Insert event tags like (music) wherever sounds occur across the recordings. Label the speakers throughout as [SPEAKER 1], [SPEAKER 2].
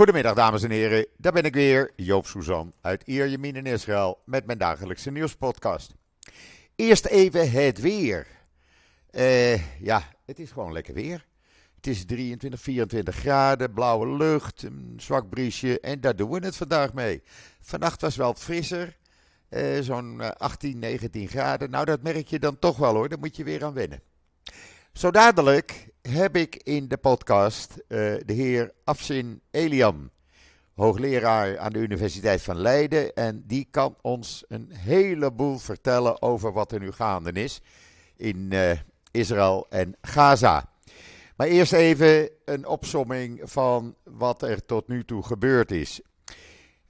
[SPEAKER 1] Goedemiddag dames en heren, daar ben ik weer, Joop Suzan uit Ierjemien in Israël met mijn dagelijkse nieuwspodcast. Eerst even het weer. Uh, ja, het is gewoon lekker weer. Het is 23, 24 graden, blauwe lucht, een zwak briesje en daar doen we het vandaag mee. Vannacht was wel frisser, uh, zo'n 18, 19 graden. Nou, dat merk je dan toch wel hoor, daar moet je weer aan wennen. Zo dadelijk heb ik in de podcast uh, de heer Afsin Elian, hoogleraar aan de Universiteit van Leiden. En die kan ons een heleboel vertellen over wat er nu gaande is in uh, Israël en Gaza. Maar eerst even een opsomming van wat er tot nu toe gebeurd is.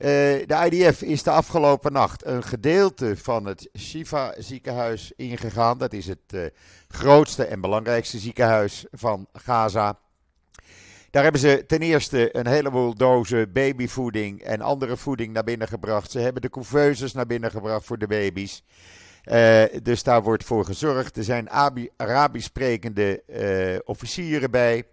[SPEAKER 1] Uh, de IDF is de afgelopen nacht een gedeelte van het Shifa ziekenhuis ingegaan. Dat is het uh, grootste en belangrijkste ziekenhuis van Gaza. Daar hebben ze ten eerste een heleboel dozen babyvoeding en andere voeding naar binnen gebracht. Ze hebben de couveuses naar binnen gebracht voor de baby's. Uh, dus daar wordt voor gezorgd. Er zijn Arabisch sprekende officieren bij.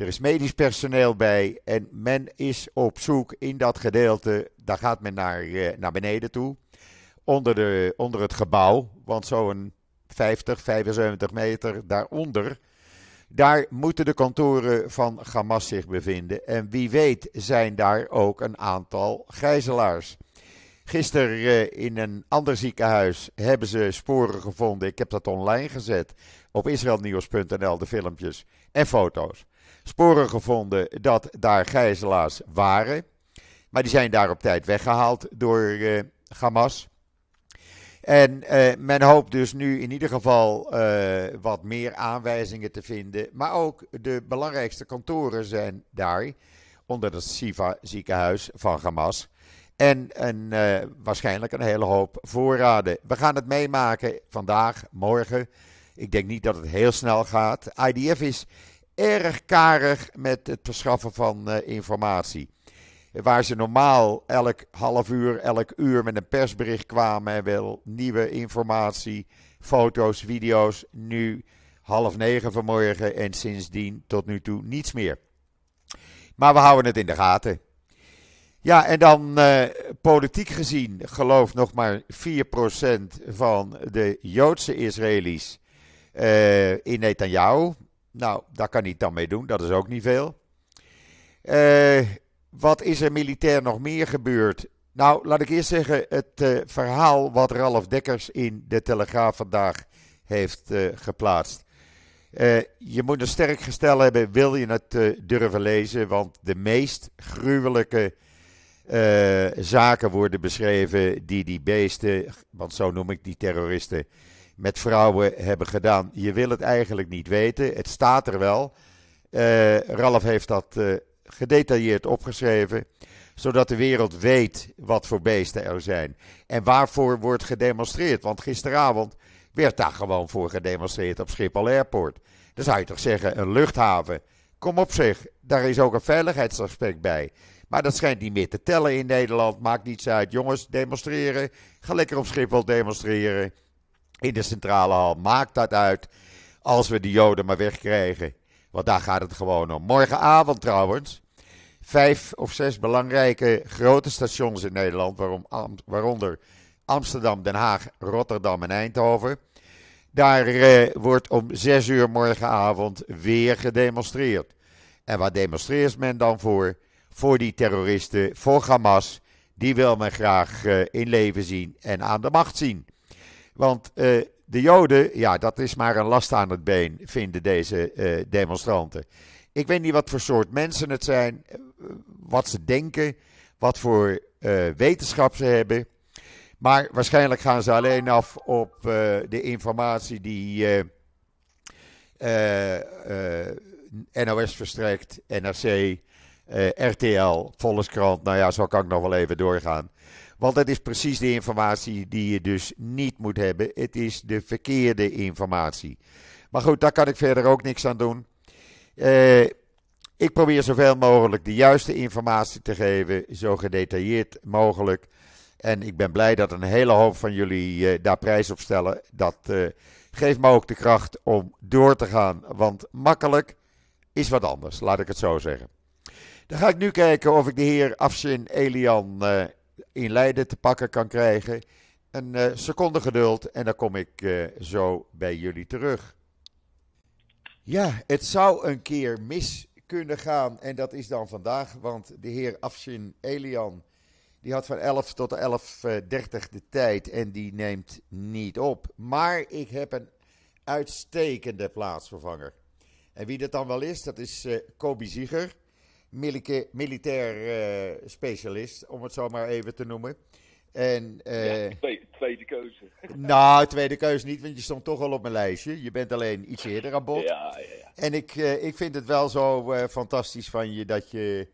[SPEAKER 1] Er is medisch personeel bij en men is op zoek in dat gedeelte. Daar gaat men naar, eh, naar beneden toe. Onder, de, onder het gebouw, want zo'n 50, 75 meter daaronder. Daar moeten de kantoren van Hamas zich bevinden. En wie weet zijn daar ook een aantal gijzelaars. Gisteren eh, in een ander ziekenhuis hebben ze sporen gevonden. Ik heb dat online gezet op israelnieuws.nl, de filmpjes en foto's sporen gevonden dat daar gijzelaars waren. Maar die zijn daar op tijd weggehaald door uh, Hamas. En uh, men hoopt dus nu in ieder geval uh, wat meer aanwijzingen te vinden. Maar ook de belangrijkste kantoren zijn daar, onder het Siva ziekenhuis van Hamas. En een, waarschijnlijk een hele hoop voorraden. We gaan het meemaken vandaag, morgen. Ik denk niet dat het heel snel gaat. IDF is erg karig met het verschaffen van uh, informatie. Waar ze normaal elk half uur, elk uur met een persbericht kwamen en wel nieuwe informatie, foto's, video's. Nu half negen vanmorgen en sindsdien tot nu toe niets meer. Maar we houden het in de gaten. Ja, en dan uh, politiek gezien gelooft nog maar 4% van de Joodse Israëli's uh, in Netanyahu. Nou, daar kan hij dan mee doen, dat is ook niet veel. Uh, wat is er militair nog meer gebeurd? Nou, laat ik eerst zeggen, het uh, verhaal wat Ralf Dekkers in de Telegraaf vandaag heeft uh, geplaatst. je moet een sterk gestel hebben, wil je het durven lezen, want de meest gruwelijke zaken worden beschreven die die beesten, want zo noem ik die terroristen, met vrouwen hebben gedaan. Je wil het eigenlijk niet weten. Het staat er wel. Uh, Ralf heeft dat uh, gedetailleerd opgeschreven, zodat de wereld weet wat voor beesten er zijn en waarvoor wordt gedemonstreerd. Want gisteravond werd daar gewoon voor gedemonstreerd op Schiphol Airport. Dan zou je toch zeggen, een luchthaven. Kom op zich, daar is ook een veiligheidsaspect bij. Maar dat schijnt niet meer te tellen in Nederland. Maakt niets uit. Jongens, demonstreren. Ga lekker op Schiphol demonstreren in de centrale hal. Maakt dat uit als we de Joden maar wegkrijgen. Want daar gaat het gewoon om. Morgenavond trouwens. Vijf of zes belangrijke grote stations in Nederland. Waarom, waaronder Amsterdam, Den Haag, Rotterdam en Eindhoven. Daar eh, wordt om zes uur morgenavond weer gedemonstreerd. En wat demonstreert men dan voor? Voor die terroristen, voor Hamas. Die wil men graag uh, in leven zien en aan de macht zien. Want uh, de Joden, ja, dat is maar een last aan het been, vinden deze uh, demonstranten. Ik weet niet wat voor soort mensen het zijn, eh, wat ze denken, wat voor wetenschap ze hebben. Maar waarschijnlijk gaan ze alleen af op de informatie die NOS verstrekt, NRC, RTL, Volkskrant. Nou ja, zo kan ik nog wel even doorgaan. Want dat is precies de informatie die je dus niet moet hebben. Het is de verkeerde informatie. Maar goed, daar kan ik verder ook niks aan doen. Uh, ik probeer zoveel mogelijk de juiste informatie te geven, zo gedetailleerd mogelijk. En ik ben blij dat een hele hoop van jullie uh, daar prijs op stellen. Dat uh, geeft me ook de kracht om door te gaan. Want makkelijk is wat anders, laat ik het zo zeggen. Dan ga ik nu kijken of ik de heer Afshin Elian in Leiden te pakken kan krijgen. Een uh, seconde geduld en dan kom ik uh, zo bij jullie terug. Ja, het zou een keer mis kunnen gaan en dat is dan vandaag, want de heer Afshin Elian die had van 11 tot 11.30 de tijd en die neemt niet op. Maar ik heb een uitstekende plaatsvervanger. En wie dat dan wel is, dat is uh, Kobi Zieger, militair uh, specialist, om het zo maar even te noemen. En,
[SPEAKER 2] uh, ja, tweede, keuze. (laughs)
[SPEAKER 1] Nou, tweede keuze niet, want je stond toch al op mijn lijstje. Je bent alleen iets eerder aan bod.
[SPEAKER 2] Ja, ja, ja.
[SPEAKER 1] En ik, ik vind het wel zo fantastisch van je dat je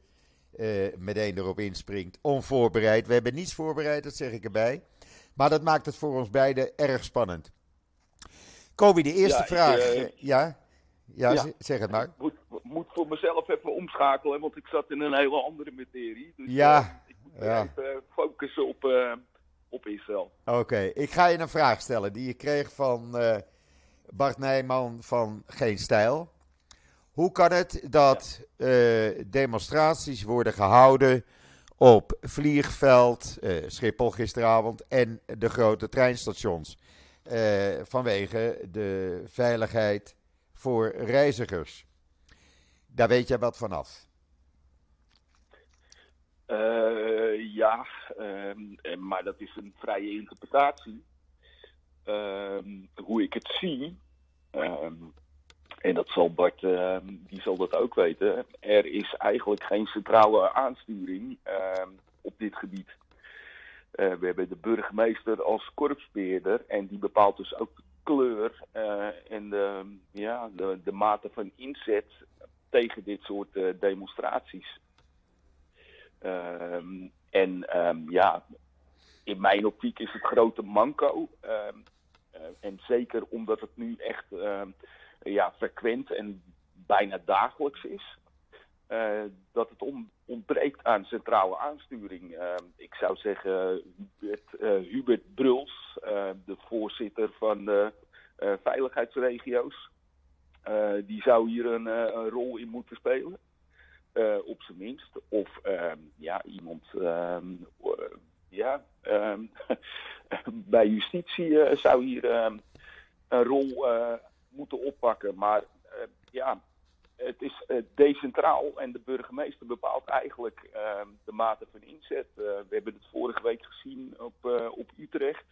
[SPEAKER 1] meteen erop inspringt, onvoorbereid. We hebben niets voorbereid, dat zeg ik erbij. Maar dat maakt het voor ons beiden erg spannend. Kobi, de eerste vraag. ja? Ja, zeg het maar. Ik
[SPEAKER 2] moet, moet, voor mezelf even omschakelen, want ik zat in een hele andere materie. Dus
[SPEAKER 1] ja.
[SPEAKER 2] Uh, ik moet ja. even focussen op, uh, op Israël.
[SPEAKER 1] Oké, ik ga je een vraag stellen die je kreeg van uh, Bart Nijman van Geen Stijl. Hoe kan het dat ja. demonstraties worden gehouden op vliegveld, Schiphol gisteravond en de grote treinstations? vanwege de veiligheid voor reizigers. Daar weet je wat vanaf.
[SPEAKER 2] Uh, ja, uh, maar dat is een vrije interpretatie. Uh, hoe ik het zie, ehm, en dat zal Bart, die zal dat ook weten, er is eigenlijk geen centrale aansturing op dit gebied. Eh, we hebben de burgemeester als korpsbeheerder en die bepaalt dus ook kleur uh, en de, ja, de, de mate van inzet tegen dit soort uh, demonstraties. Um, en um, ja, in mijn optiek is het grote manco. Um, uh, en zeker omdat het nu echt ja, frequent en bijna dagelijks is. Dat het on, ontbreekt aan centrale aansturing. ik zou zeggen, Hubert, Hubert Bruls, eh, de voorzitter van de eh, veiligheidsregio's. Eh, die zou hier een, een, rol in moeten spelen. op zijn minst. Of ehm, ja, iemand ehm, ja, ehm, (laughs) bij justitie zou hier een rol moeten oppakken. Maar ja, het is uh, decentraal en de burgemeester bepaalt eigenlijk uh, de mate van inzet. Uh, we hebben het vorige week gezien op, op Utrecht.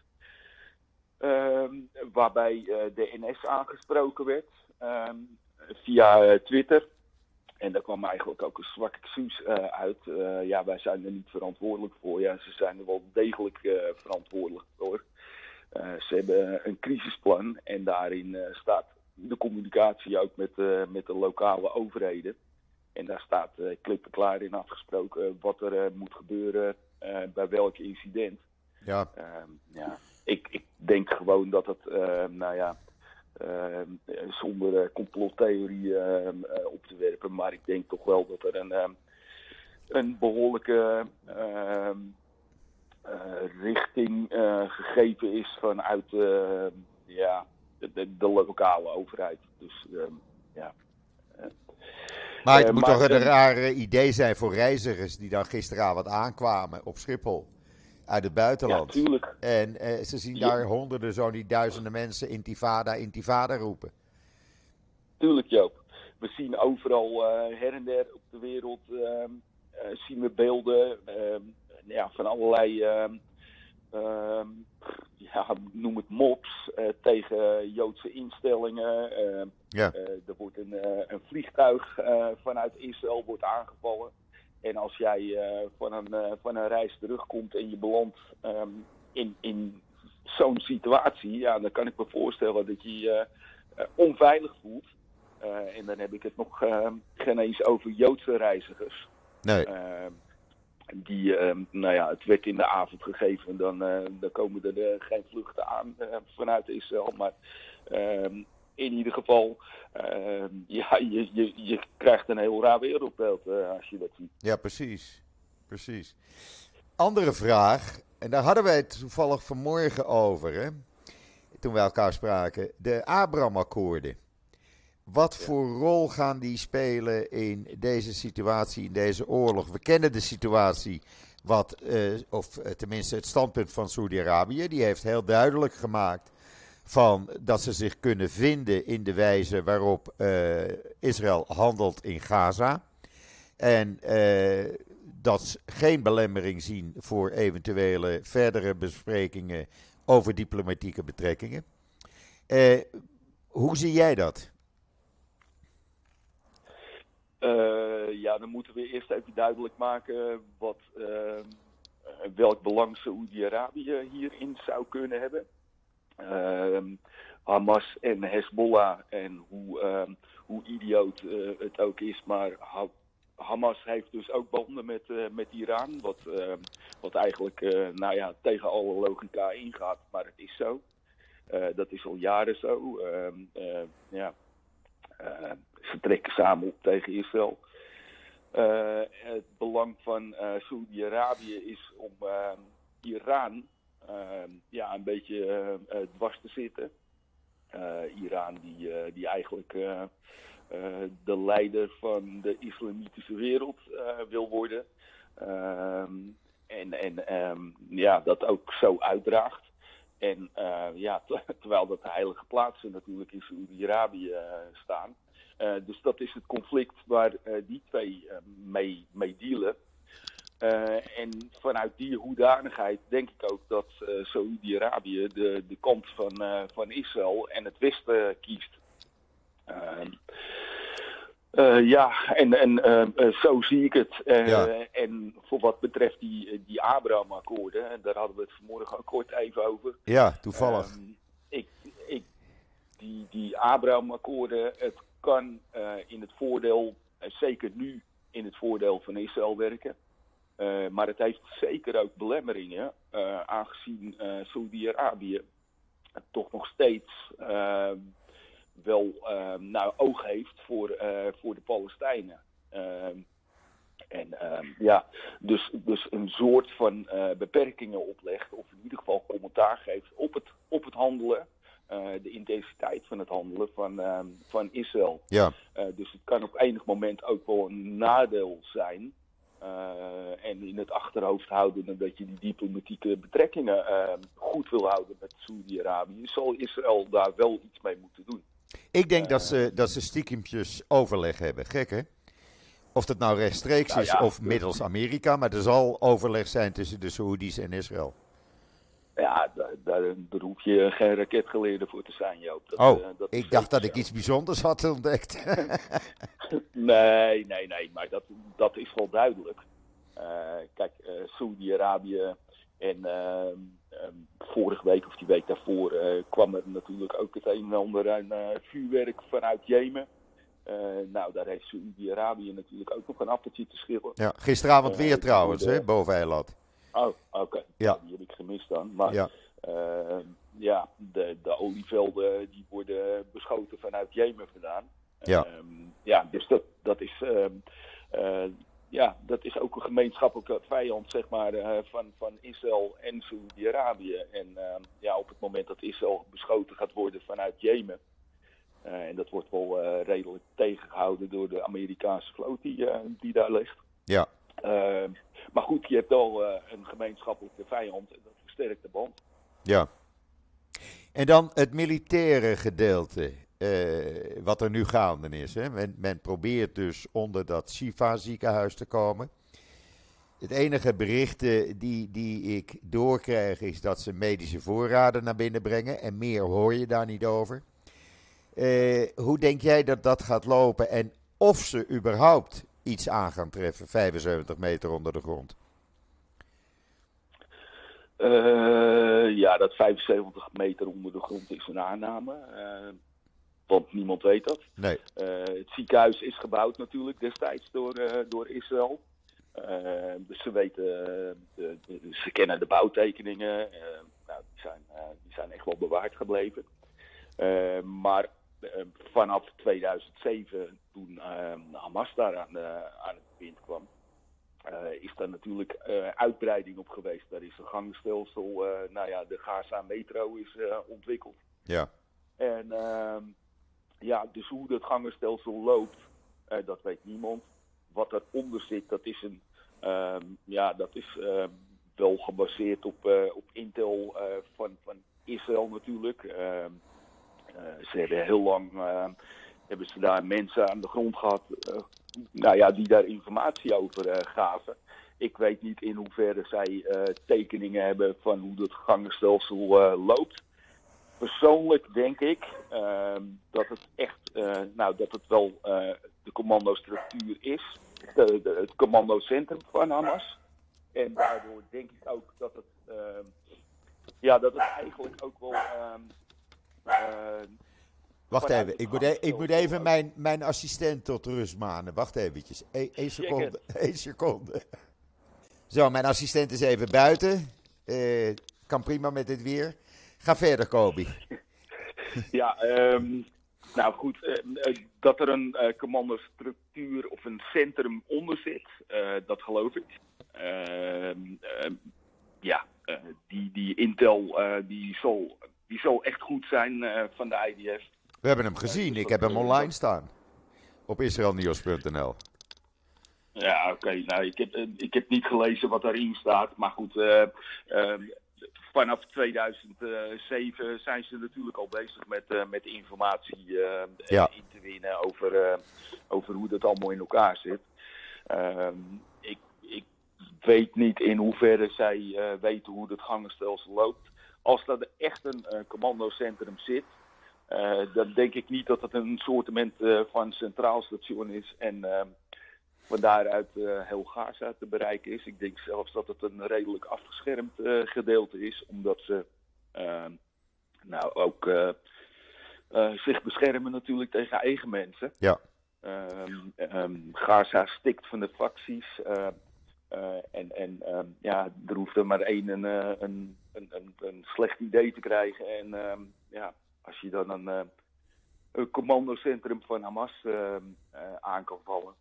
[SPEAKER 2] Ehm, waarbij de NS aangesproken werd um, via Twitter. En daar kwam eigenlijk ook een zwak excuus uit. ja, wij zijn er niet verantwoordelijk voor. Ja, ze zijn er wel degelijk verantwoordelijk voor. ze hebben een crisisplan en daarin staat de communicatie ook met, met de lokale overheden. En daar staat uh, klip klaar in afgesproken wat er moet gebeuren bij welk incident.
[SPEAKER 1] Ja.
[SPEAKER 2] Ehm, ja ik, ik denk gewoon dat het, uh, nou ja, uh, zonder complottheorie ehm, eh, op te werpen, maar ik denk toch wel dat er een, ehm, een behoorlijke richting gegeven is vanuit ja, de, de, de, lokale overheid. Dus ja.
[SPEAKER 1] Maar het moet toch een raar idee zijn voor reizigers die dan gisteravond aankwamen op Schiphol uit het buitenland.
[SPEAKER 2] Ja, tuurlijk.
[SPEAKER 1] En uh, ze zien daar ja. honderden, zo niet duizenden mensen intifada, intifada roepen.
[SPEAKER 2] Tuurlijk, Joop. We zien overal uh, her en der op de wereld uh, zien we beelden ehm, ja, van allerlei, ehm, ehm, ja, noem het mobs, tegen Joodse instellingen.
[SPEAKER 1] ja.
[SPEAKER 2] er wordt een, een vliegtuig vanuit Israël wordt aangevallen. En als jij uh, van, een, uh, van een reis terugkomt en je belandt um, in, in zo'n situatie, ja, dan kan ik me voorstellen dat je je uh, onveilig voelt. en dan heb ik het nog geen eens over Joodse reizigers.
[SPEAKER 1] Nee.
[SPEAKER 2] Ehm, die, ehm, nou ja, het werd in de avond gegeven, dan, dan komen er geen vluchten aan vanuit Israël. Maar in ieder geval, uh, (laughs) ja, je, je, je krijgt een heel raar wereldbeeld als je dat ziet.
[SPEAKER 1] Ja, precies. Precies. Andere vraag, en daar hadden wij het toevallig vanmorgen over, hè, toen we elkaar spraken. De Abraham-akkoorden. Wat voor rol gaan die spelen in deze situatie, in deze oorlog? We kennen de situatie, wat, eh, of eh, tenminste het standpunt van Saudi-Arabië. Die heeft heel duidelijk gemaakt van dat ze zich kunnen vinden in de wijze waarop eh, Israël handelt in Gaza. En dat ze geen belemmering zien voor eventuele verdere besprekingen over diplomatieke betrekkingen. Hoe zie jij dat?
[SPEAKER 2] Eh, ja, dan moeten we eerst even duidelijk maken wat, eh, welk belang Saoedi-Arabië hierin zou kunnen hebben. Ehm, Hamas en Hezbollah en hoe, ehm, hoe idioot eh, het ook is, maar ha Hamas heeft dus ook banden met, met Iran, wat, ehm, wat eigenlijk nou ja, tegen alle logica ingaat, maar het is zo. Dat is al jaren zo. Ja. Eh, ze trekken samen op tegen Israël. Eh, het belang van eh Saudi-Arabië is om ehm, Iran ja, een beetje eh, eh, dwars te zitten. Eh, Iran die, eh, die eigenlijk eh, eh, de leider van de islamitische wereld eh, wil worden. Ehm, en en ehm, ja, dat ook zo uitdraagt. En eh, ja, ter- (laughs) terwijl dat de heilige plaatsen natuurlijk in Saoedi-Arabië eh, staan. Eh, dus dat is het conflict waar eh, die twee eh, mee, mee dealen. En vanuit die hoedanigheid denk ik ook dat Saoedi-Arabië de, de kant van, van Israël en het Westen kiest. Ehm, eh, ja, en, en zo zie ik het.
[SPEAKER 1] Ja.
[SPEAKER 2] En voor wat betreft die, die Abraham-akkoorden, en daar hadden we het vanmorgen ook kort even over.
[SPEAKER 1] Ja, toevallig.
[SPEAKER 2] Ehm, ik, ik, die, die Abraham-akkoorden, het kan eh, in het voordeel, eh, zeker nu in het voordeel van Israël werken. Eh, maar het heeft zeker ook belemmeringen, aangezien Saudi-Arabië toch nog steeds eh, wel eh, nou, oog heeft voor, voor de Palestijnen. Ehm, en ehm, ja, dus, dus een soort van beperkingen oplegt, of in ieder geval commentaar geeft op het, op het handelen, de intensiteit van het handelen van, ehm, van Israël.
[SPEAKER 1] Ja,
[SPEAKER 2] Eh, dus het kan op enig moment ook wel een nadeel zijn. Eh, en in het achterhoofd houden dat je die diplomatieke betrekkingen ehm, goed wil houden met Saudi-Arabië, zal Israël daar wel iets mee moeten doen.
[SPEAKER 1] ik denk dat ze, dat ze stiekempjes overleg hebben. Gek hè? Of dat nou rechtstreeks
[SPEAKER 2] Nou
[SPEAKER 1] is
[SPEAKER 2] ja,
[SPEAKER 1] of middels Amerika, maar er zal overleg zijn tussen de Saoedi's en Israël.
[SPEAKER 2] Ja, daar, daar, daar hoef je geen raketgeleerde voor te zijn, Joop. Dat,
[SPEAKER 1] Oh,
[SPEAKER 2] eh, dat
[SPEAKER 1] ik dacht dat ik iets bijzonders had ontdekt. (laughs) (laughs)
[SPEAKER 2] Nee, nee, nee, maar dat, dat is wel duidelijk. Eh, kijk, eh Saudi-Arabië en ehm, ehm, vorige week of die week daarvoor eh, kwam er natuurlijk ook het een en ander aan eh, vuurwerk vanuit Jemen. Eh, nou, daar heeft Saudi-Arabië natuurlijk ook nog een appeltje te schillen.
[SPEAKER 1] ja, gisteravond
[SPEAKER 2] Eh,
[SPEAKER 1] weer trouwens, hè, boven Eilat.
[SPEAKER 2] Oh, oké.
[SPEAKER 1] Ja.
[SPEAKER 2] Die heb ik gemist dan. Maar
[SPEAKER 1] Ja,
[SPEAKER 2] Eh, ja, de, de olievelden die worden beschoten vanuit Jemen vandaan.
[SPEAKER 1] Ja.
[SPEAKER 2] Ehm, ja, dus dat, dat is. ehm, eh, ja, dat is ook een gemeenschappelijke vijand, zeg maar, eh, van, van Israël en Saudi-Arabië. En ehm, ja, op het moment dat Israël beschoten gaat worden vanuit Jemen, en dat wordt wel redelijk tegengehouden door de Amerikaanse vloot die, die daar ligt.
[SPEAKER 1] ja,
[SPEAKER 2] maar goed, je hebt wel eh, een gemeenschappelijke vijand en dat versterkt de band.
[SPEAKER 1] ja. En dan het militaire gedeelte, eh, wat er nu gaande is. Hè. Men, probeert dus onder dat Shifa ziekenhuis te komen. Het enige berichten die, die ik doorkrijg is dat ze medische voorraden naar binnen brengen. En meer hoor je daar niet over. Eh, hoe denk jij dat dat gaat lopen en of ze überhaupt iets aan gaan treffen, 75 meter onder de grond?
[SPEAKER 2] Eh, ja, dat 75 meter onder de grond is een aanname. eh, want niemand weet dat.
[SPEAKER 1] Nee.
[SPEAKER 2] Eh, het ziekenhuis is gebouwd natuurlijk destijds door, door Israël. Dus ze weten, de, de- ze kennen de bouwtekeningen. nou, die, zijn, die zijn echt wel bewaard gebleven. Maar vanaf 2007, toen eh, Hamas daar aan, de, aan het bewind kwam, eh, is daar natuurlijk eh, uitbreiding op geweest. Daar is een gangstelsel, eh, nou ja, de Gaza Metro is eh, ontwikkeld.
[SPEAKER 1] Ja.
[SPEAKER 2] En ehm, ja, dus hoe dat gangenstelsel loopt, eh, dat weet niemand. Wat eronder zit, dat is een, ehm, ja, dat is ehm, wel gebaseerd op, eh, op intel eh, van, van Israël natuurlijk. Ehm, eh, ze hebben heel lang ehm, hebben ze daar mensen aan de grond gehad, eh, nou ja, die daar informatie over eh, gaven. Ik weet niet in hoeverre zij eh, tekeningen hebben van hoe dat gangenstelsel eh, loopt. Persoonlijk denk ik ehm, dat het echt, eh, nou dat het wel eh, de commandostructuur is, het commandocentrum van Hamas. En daardoor denk ik ook dat het, ehm, ja, dat het eigenlijk ook wel. Eh,
[SPEAKER 1] Wacht even, ik moet, e- ik moet even mijn, mijn assistent tot rust manen. Wacht eventjes, Eén één seconde. Eén (laughs) seconde. Zo, mijn assistent is even buiten. Eh, kan prima met dit weer. Ga verder, Kobi. (laughs)
[SPEAKER 2] Ja, ehm, nou goed, eh, dat er een commandostructuur of een centrum onder zit, dat geloof ik. Ehm, ehm, ja, die, die intel die, zal, die zal echt goed zijn eh, van de IDF.
[SPEAKER 1] We hebben hem gezien,
[SPEAKER 2] dus
[SPEAKER 1] ik heb hem
[SPEAKER 2] eh,
[SPEAKER 1] online staan. Op israelnieuws.nl.
[SPEAKER 2] Ja, oké. Nou, ik, heb, eh, ik heb niet gelezen wat daarin staat. Maar goed, eh, ehm, vanaf 2007 zijn ze natuurlijk al bezig met, met informatie
[SPEAKER 1] Ja.
[SPEAKER 2] in te winnen over, over hoe dat allemaal in elkaar zit. Ehm, ik, ik weet niet in hoeverre zij weten hoe dat gangenstelsel loopt. Als dat echt een eh, commandocentrum zit, eh, dan denk ik niet dat het een soortement eh, van centraal station is en ehm, van daaruit heel Gaza te bereiken is. Ik denk zelfs dat het een redelijk afgeschermd gedeelte is, omdat ze ehm, nou ook zich beschermen natuurlijk tegen eigen mensen.
[SPEAKER 1] Ja.
[SPEAKER 2] Ehm, Gaza stikt van de facties. en en ja, er hoeft er maar één een, een, een, een, een slecht idee te krijgen. En ehm, ja, als je dan een, eh, een commandocentrum van Hamas eh, aan kan vallen.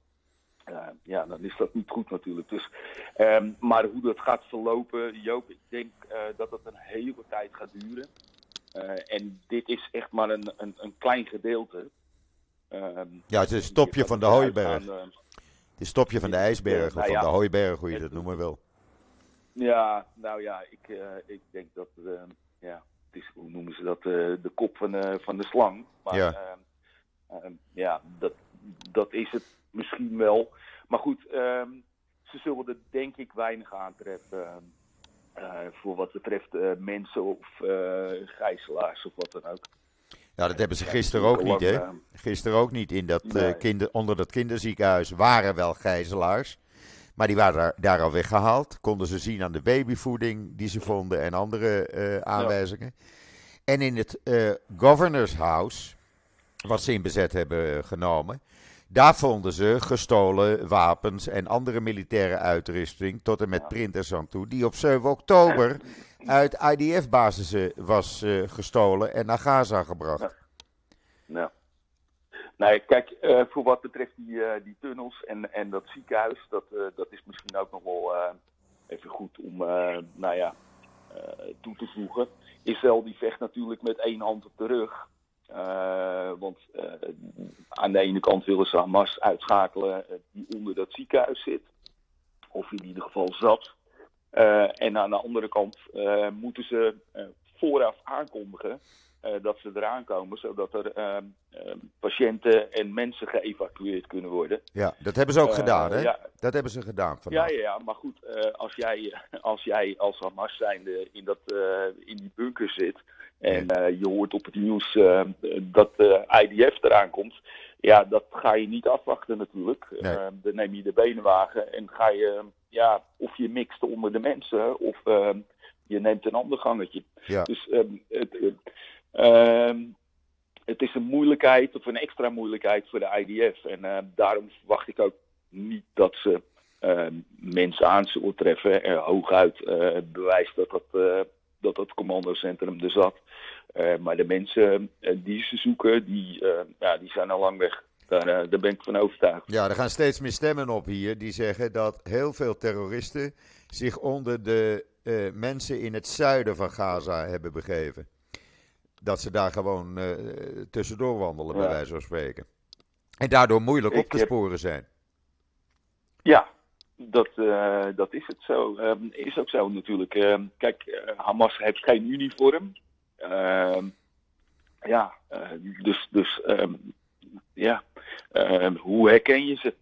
[SPEAKER 2] eh, ja, dan is dat niet goed natuurlijk. Dus, ehm, maar hoe dat gaat verlopen, Joop, ik denk dat het een hele tijd gaat duren. En dit is echt maar een, een, een klein gedeelte.
[SPEAKER 1] Ja, het is het
[SPEAKER 2] je
[SPEAKER 1] topje
[SPEAKER 2] kan
[SPEAKER 1] van de hooiberg. Het is het topje van de ijsberg, of
[SPEAKER 2] nou
[SPEAKER 1] van
[SPEAKER 2] ja.
[SPEAKER 1] de hooiberg, hoe je
[SPEAKER 2] Het-
[SPEAKER 1] dat noemen wil.
[SPEAKER 2] Ja, nou ja, ik, eh, ik denk dat, eh, ja, het is, hoe noemen ze dat, eh, de kop van, eh, van de slang. Maar
[SPEAKER 1] Ja.
[SPEAKER 2] ja, ja dat, dat is het misschien wel. Maar goed, ehm, ze zullen er denk ik weinig aantreffen ehm, voor wat betreft mensen of gijzelaars of wat dan ook.
[SPEAKER 1] Ja, dat hebben ze gisteren ook niet, hè? Gisteren ook niet. In dat, kinder, onder dat kinderziekenhuis waren wel gijzelaars. Maar die waren daar, daar al weggehaald. Konden ze zien aan de babyvoeding die ze vonden en andere eh, aanwijzingen. En in het eh, Governor's House, wat ze in bezet hebben eh, genomen. Daar vonden ze gestolen wapens en andere militaire uitrusting. Tot en met
[SPEAKER 2] Ja.
[SPEAKER 1] printers aan toe. Die op 7 oktober uit IDF-basissen was gestolen en naar Gaza gebracht.
[SPEAKER 2] Ja. Nou. Nee, kijk, eh, voor wat betreft die, eh, die tunnels en, en dat ziekenhuis, dat, eh, dat is misschien ook nog wel even goed om, nou ja, toe te voegen. Israël die vecht natuurlijk met één hand op de rug. Want aan de ene kant willen ze Hamas uitschakelen die onder dat ziekenhuis zit. Of in ieder geval zat. En aan de andere kant moeten ze vooraf aankondigen dat ze eraan komen, zodat er ehm, ehm, patiënten en mensen geëvacueerd kunnen worden.
[SPEAKER 1] Ja, dat hebben ze ook
[SPEAKER 2] Eh,
[SPEAKER 1] gedaan, hè?
[SPEAKER 2] Ja,
[SPEAKER 1] Dat hebben ze gedaan
[SPEAKER 2] ja,
[SPEAKER 1] vandaag.
[SPEAKER 2] ja, ja, maar goed, eh, als, jij, (laughs) als jij als Hamas zijnde in, dat, eh, in die bunker zit en eh, je hoort op het nieuws eh, dat de IDF eraan komt, ja, dat ga je niet afwachten natuurlijk.
[SPEAKER 1] Nee.
[SPEAKER 2] Eh, dan neem je de benenwagen en ga je, ja, of je mixt onder de mensen of eh, je neemt een ander gangetje.
[SPEAKER 1] Ja.
[SPEAKER 2] Dus ehm, het, het, ehm, het is een moeilijkheid of een extra moeilijkheid voor de IDF. En eh, daarom verwacht ik ook niet dat ze eh, mensen aan zullen treffen. Er hooguit eh, bewijst dat dat, eh, dat dat commandocentrum er zat. Eh, maar de mensen die ze zoeken, die, ja, die zijn al lang weg. Daar, daar ben ik van overtuigd.
[SPEAKER 1] Ja, er gaan steeds meer stemmen op hier die zeggen dat heel veel terroristen zich onder de mensen in het zuiden van Gaza hebben begeven. Dat ze daar gewoon uh, tussendoor wandelen, bij wijze van spreken. En daardoor moeilijk op te
[SPEAKER 2] heb-
[SPEAKER 1] sporen zijn.
[SPEAKER 2] Ja, dat, eh, dat is het zo. Ehm, is ook zo natuurlijk. Ehm, kijk, eh, Hamas heeft geen uniform. Ehm, ja, eh, dus, dus ja, hoe herken je ze?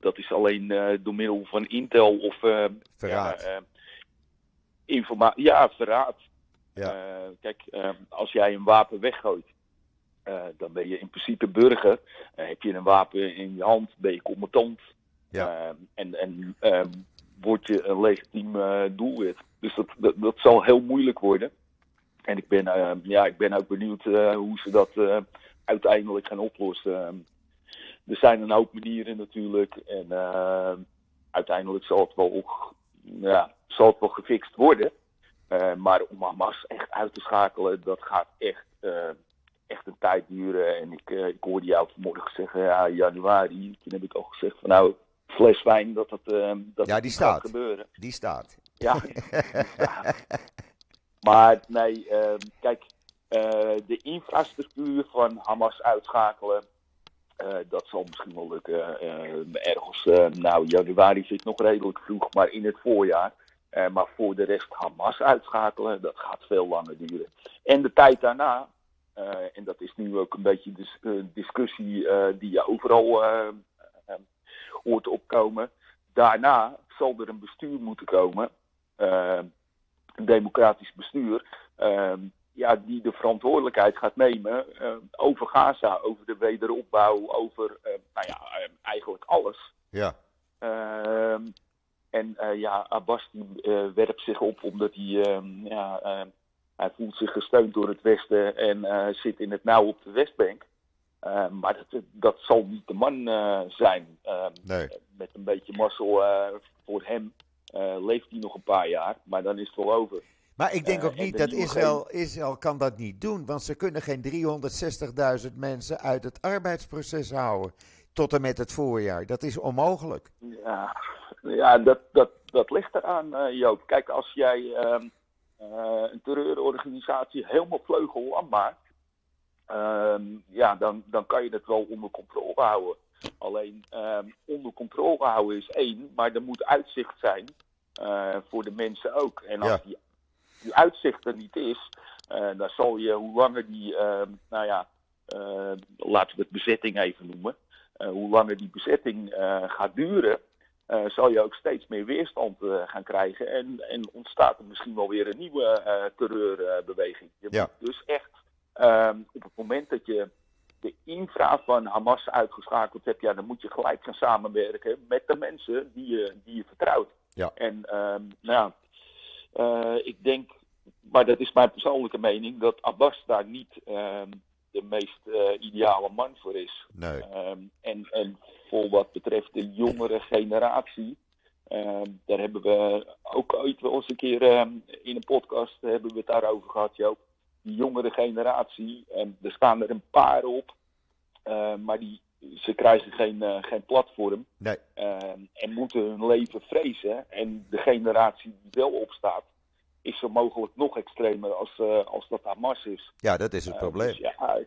[SPEAKER 2] Dat is alleen eh, door middel van intel of
[SPEAKER 1] Verraad.
[SPEAKER 2] Ja, ehm, informa- ja, verraad.
[SPEAKER 1] Ja.
[SPEAKER 2] Eh, kijk, ehm, als jij een wapen weggooit, eh, dan ben je in principe burger. Eh, heb je een wapen in je hand, ben je combatant.
[SPEAKER 1] Ja.
[SPEAKER 2] Ehm, en en ehm, word je een legitiem doelwit. Dus dat, dat, dat zal heel moeilijk worden. En ik ben, ja, ik ben ook benieuwd hoe ze dat uiteindelijk gaan oplossen. Er zijn een hoop manieren natuurlijk. En uiteindelijk zal het wel, ja, zal het wel gefixt worden. Eh, maar om Hamas echt uit te schakelen, dat gaat echt, eh, echt een tijd duren. En ik, eh, ik hoorde jou vanmorgen zeggen, ja, januari. Toen heb ik al gezegd van nou, fles wijn, dat eh, dat
[SPEAKER 1] Ja, die staat.
[SPEAKER 2] gebeuren.
[SPEAKER 1] Die staat.
[SPEAKER 2] Ja. Ja. (laughs) Maar nee, kijk, de infrastructuur van Hamas uitschakelen, dat zal misschien wel lukken. Ergens, nou, januari ik nog redelijk vroeg, maar in het voorjaar. Eh, maar voor de rest Hamas uitschakelen, dat gaat veel langer duren. En de tijd daarna, eh, en dat is nu ook een beetje de dis- discussie eh, die je overal eh, eh, hoort opkomen. Daarna zal er een bestuur moeten komen eh, een democratisch bestuur, eh, ja, die de verantwoordelijkheid gaat nemen eh, over Gaza, over de wederopbouw, over eh, nou ja, eh, eigenlijk alles.
[SPEAKER 1] Ja.
[SPEAKER 2] En eh, ja, Abbas die eh, werpt zich op omdat hij, ehm, ja, ehm, hij voelt zich gesteund door het Westen en eh, zit in het nauw op de Westbank. Maar dat, dat zal niet de man zijn. Ehm,
[SPEAKER 1] Nee.
[SPEAKER 2] met een beetje mazzel voor hem leeft hij nog een paar jaar, maar dan is het wel over.
[SPEAKER 1] Maar ik denk ook niet dat Israël, Israël kan dat niet doen, want ze kunnen geen 360.000 mensen uit het arbeidsproces houden tot en met het voorjaar. Dat is onmogelijk.
[SPEAKER 2] Ja, ja dat, dat, dat ligt eraan, eh, Joop. Kijk, als jij ehm, eh, een terreurorganisatie helemaal vleugellam maakt, ehm, ja, dan, dan kan je het wel onder controle houden. Alleen ehm, onder controle houden is één, maar er moet uitzicht zijn eh, voor de mensen ook. En als
[SPEAKER 1] Ja.
[SPEAKER 2] die, die uitzicht er niet is, dan zal je, hoe langer die, nou ja, laten we het bezetting even noemen, hoe langer die bezetting eh, gaat duren, eh, zal je ook steeds meer weerstand eh, gaan krijgen. En, en ontstaat er misschien wel weer een nieuwe eh, terreurbeweging. Je
[SPEAKER 1] Ja.
[SPEAKER 2] moet dus echt ehm, op het moment dat je de infra van Hamas uitgeschakeld hebt, ja, dan moet je gelijk gaan samenwerken met de mensen die je, die je vertrouwt.
[SPEAKER 1] Ja.
[SPEAKER 2] En ehm, nou, eh, ik denk, maar dat is mijn persoonlijke mening, dat Abbas daar niet ehm, de meest eh, ideale man voor is.
[SPEAKER 1] Nee.
[SPEAKER 2] Ehm, en, en voor wat betreft de jongere generatie, ehm, daar hebben we ook ooit wel eens een keer ehm, in een podcast hebben we het daarover gehad, Joop. Die jongere generatie, en er staan er een paar op, maar die, ze krijgen geen, eh, geen platform
[SPEAKER 1] Nee.
[SPEAKER 2] en moeten hun leven vrezen. En de generatie die wel opstaat, is zo mogelijk nog extremer als, eh, als dat Hamas is.
[SPEAKER 1] Ja, dat is het
[SPEAKER 2] Eh,
[SPEAKER 1] probleem.
[SPEAKER 2] dus ja,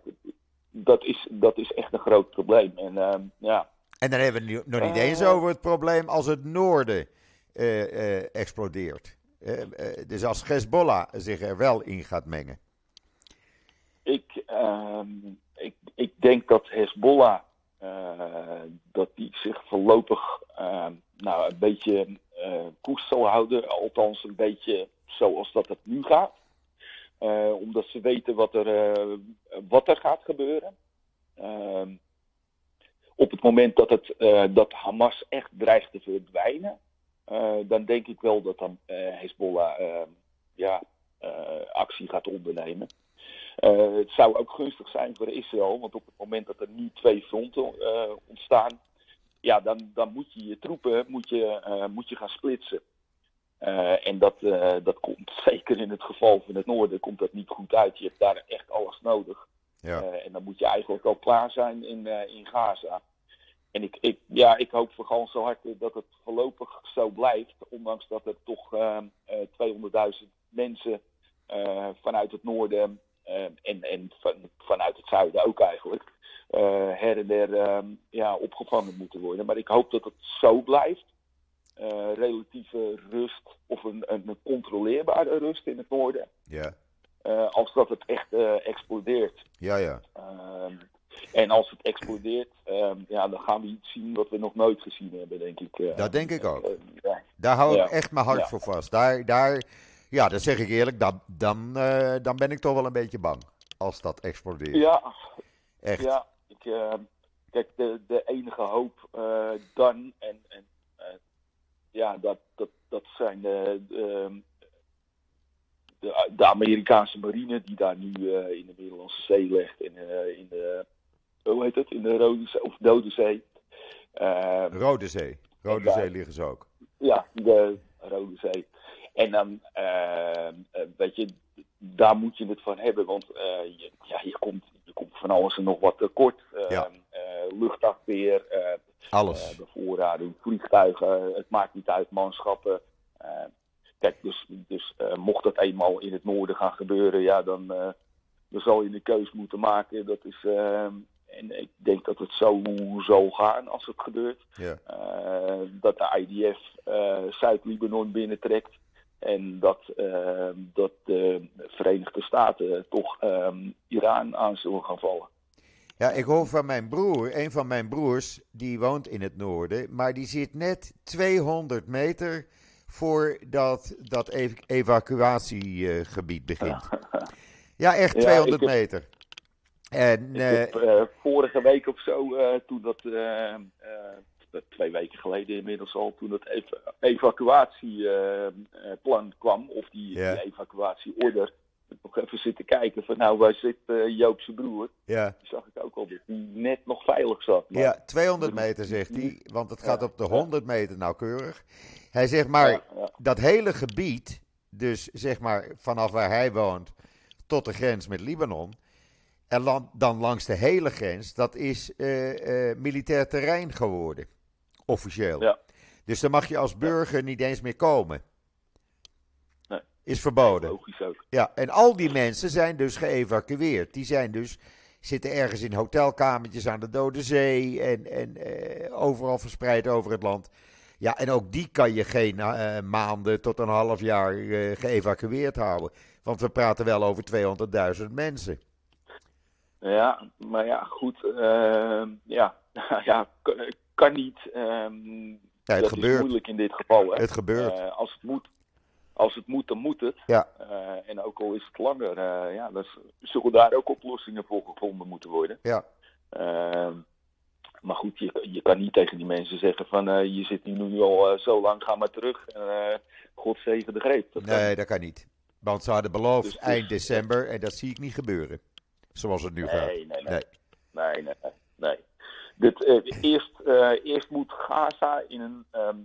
[SPEAKER 2] dat is, dat is echt een groot probleem. En ehm, ja,
[SPEAKER 1] En dan hebben we het nog niet
[SPEAKER 2] Eh.
[SPEAKER 1] eens over het probleem als het noorden explodeert. Dus als Hezbollah zich er wel in gaat mengen.
[SPEAKER 2] ik, ehm, ik, ik denk dat Hezbollah dat die zich voorlopig ehm, nou, een beetje koers zal houden. Althans, een beetje zoals dat het nu gaat. Eh, omdat ze weten wat er, eh, wat er gaat gebeuren. Ehm, op het moment dat, het, eh, dat Hamas echt dreigt te verdwijnen, eh, dan denk ik wel dat dan eh, Hezbollah ehm, ja, eh, actie gaat ondernemen. Eh, het zou ook gunstig zijn voor Israël, want op het moment dat er nu twee fronten eh, ontstaan, ja, dan, dan moet je je troepen moet je, eh, moet je gaan splitsen. Eh, en dat, eh, dat komt (laughs) zeker in het geval van het noorden komt dat niet goed uit. Je hebt daar echt alles nodig.
[SPEAKER 1] Ja.
[SPEAKER 2] En dan moet je eigenlijk al klaar zijn in, in Gaza. En ik, ik, ja, ik hoop voor gans zo hard dat het voorlopig zo blijft. Ondanks dat er toch eh, eh, 200.000 mensen vanuit het noorden en, en van, vanuit het zuiden ook eigenlijk, her en der ehm, ja, opgevangen moeten worden. Maar ik hoop dat het zo blijft. Eh, relatieve rust of een, een controleerbare rust in het noorden.
[SPEAKER 1] Ja,
[SPEAKER 2] eh, als dat het echt eh, explodeert.
[SPEAKER 1] ja, ja.
[SPEAKER 2] Ehm, en als het explodeert, ehm, ja, dan gaan we iets zien wat we nog nooit gezien hebben, denk ik. eh.
[SPEAKER 1] Dat denk ik ook.
[SPEAKER 2] Eh, ja.
[SPEAKER 1] Daar hou ik
[SPEAKER 2] Ja.
[SPEAKER 1] echt mijn hart
[SPEAKER 2] Ja.
[SPEAKER 1] voor vast. Daar, daar, ja, dat zeg ik eerlijk, dan, dan, eh, dan ben ik toch wel een beetje bang als dat explodeert.
[SPEAKER 2] ja,
[SPEAKER 1] Echt.
[SPEAKER 2] Ja, eh, kijk, de, de enige hoop eh, dan, en, en eh, ja, dat, dat, dat zijn de, de, de, Amerikaanse marine die daar nu in de Middellandse Zee ligt, in, eh, in de, hoe heet het, in de Rode Zee, of Dode Zee. Eh,
[SPEAKER 1] Rode Zee. Rode. Zee liggen ze ook.
[SPEAKER 2] ja, de Rode Zee. En dan, eh, eh, weet je, daar moet je het van hebben, want je, ja, je komt van alles en nog wat tekort. Eh,
[SPEAKER 1] Ja.
[SPEAKER 2] eh, luchtafweer, eh,
[SPEAKER 1] Alles.
[SPEAKER 2] eh, bevoorrading, vliegtuigen, het maakt niet uit, manschappen. Eh, kijk, dus, dus mocht dat eenmaal in het noorden gaan gebeuren, ja, dan, dan zal je een keus moeten maken. Dat is, eh, en ik denk dat het zo zal gaan als het gebeurt.
[SPEAKER 1] Ja.
[SPEAKER 2] Dat de IDF Zuid-Libanon binnentrekt. En dat, eh, dat de Verenigde Staten toch ehm, Iran aan zullen gaan vallen.
[SPEAKER 1] Ja, ik hoor van mijn broer, een van mijn broers, die woont in het noorden, maar die zit net 200 meter voordat dat ev- evacuatiegebied begint. Ja, (laughs) echt
[SPEAKER 2] Ja,
[SPEAKER 1] 200
[SPEAKER 2] ik heb-
[SPEAKER 1] meter. En
[SPEAKER 2] Ik
[SPEAKER 1] eh,
[SPEAKER 2] heb, eh, vorige week of zo, eh, toen dat, twee weken geleden inmiddels al, toen ev evacuatieplan kwam, of die, evacuatieorder, nog even zitten kijken van nou, waar zit eh Joop zijn broer?
[SPEAKER 1] ja,
[SPEAKER 2] Die zag ik ook al dat die net nog veilig zat. Maar-
[SPEAKER 1] ja, 200 meter zegt hij, want het gaat
[SPEAKER 2] Ja,
[SPEAKER 1] op de
[SPEAKER 2] ja.
[SPEAKER 1] 100 meter nauwkeurig. Hij zegt maar,
[SPEAKER 2] Ja, ja.
[SPEAKER 1] dat hele gebied, dus zeg maar vanaf waar hij woont tot de grens met Libanon, en dan langs de hele grens, dat is eh, eh, militair terrein geworden, officieel.
[SPEAKER 2] Ja.
[SPEAKER 1] Dus dan mag je als burger niet eens meer komen.
[SPEAKER 2] Nee.
[SPEAKER 1] Is verboden.
[SPEAKER 2] Logisch ook.
[SPEAKER 1] Ja, en al die mensen zijn dus geëvacueerd. Die zijn dus, zitten ergens in hotelkamertjes aan de Dode Zee en, en eh, overal verspreid over het land. Ja, en ook die kan je geen eh, maanden tot een half jaar eh, geëvacueerd houden. Want we praten wel over 200.000 mensen.
[SPEAKER 2] Ja, maar ja, goed. ehm, ja, (laughs) ja, kan, kan niet.
[SPEAKER 1] Ja, het
[SPEAKER 2] dat
[SPEAKER 1] gebeurt.
[SPEAKER 2] is moeilijk in dit geval. Hè.
[SPEAKER 1] Het gebeurt.
[SPEAKER 2] Eh, als, het moet, als het moet, dan moet het.
[SPEAKER 1] Ja.
[SPEAKER 2] Eh, en ook al is het langer, eh, ja, dan z- zullen daar ook oplossingen voor gevonden moeten worden.
[SPEAKER 1] Ja,
[SPEAKER 2] Ehm, maar goed, je, je kan niet tegen die mensen zeggen van je zit nu al zo lang, ga maar terug. En, God zegen de greep. Dat kan
[SPEAKER 1] nee, dat kan niet. Want ze hadden beloofd
[SPEAKER 2] Dus- dus-
[SPEAKER 1] eind december en dat zie ik niet gebeuren. Zoals het nu gaat.
[SPEAKER 2] Nee, nee, nee.
[SPEAKER 1] Nee.
[SPEAKER 2] Nee, nee, nee. nee. Dit, eh, eerst, eh, eerst moet Gaza in een, ehm,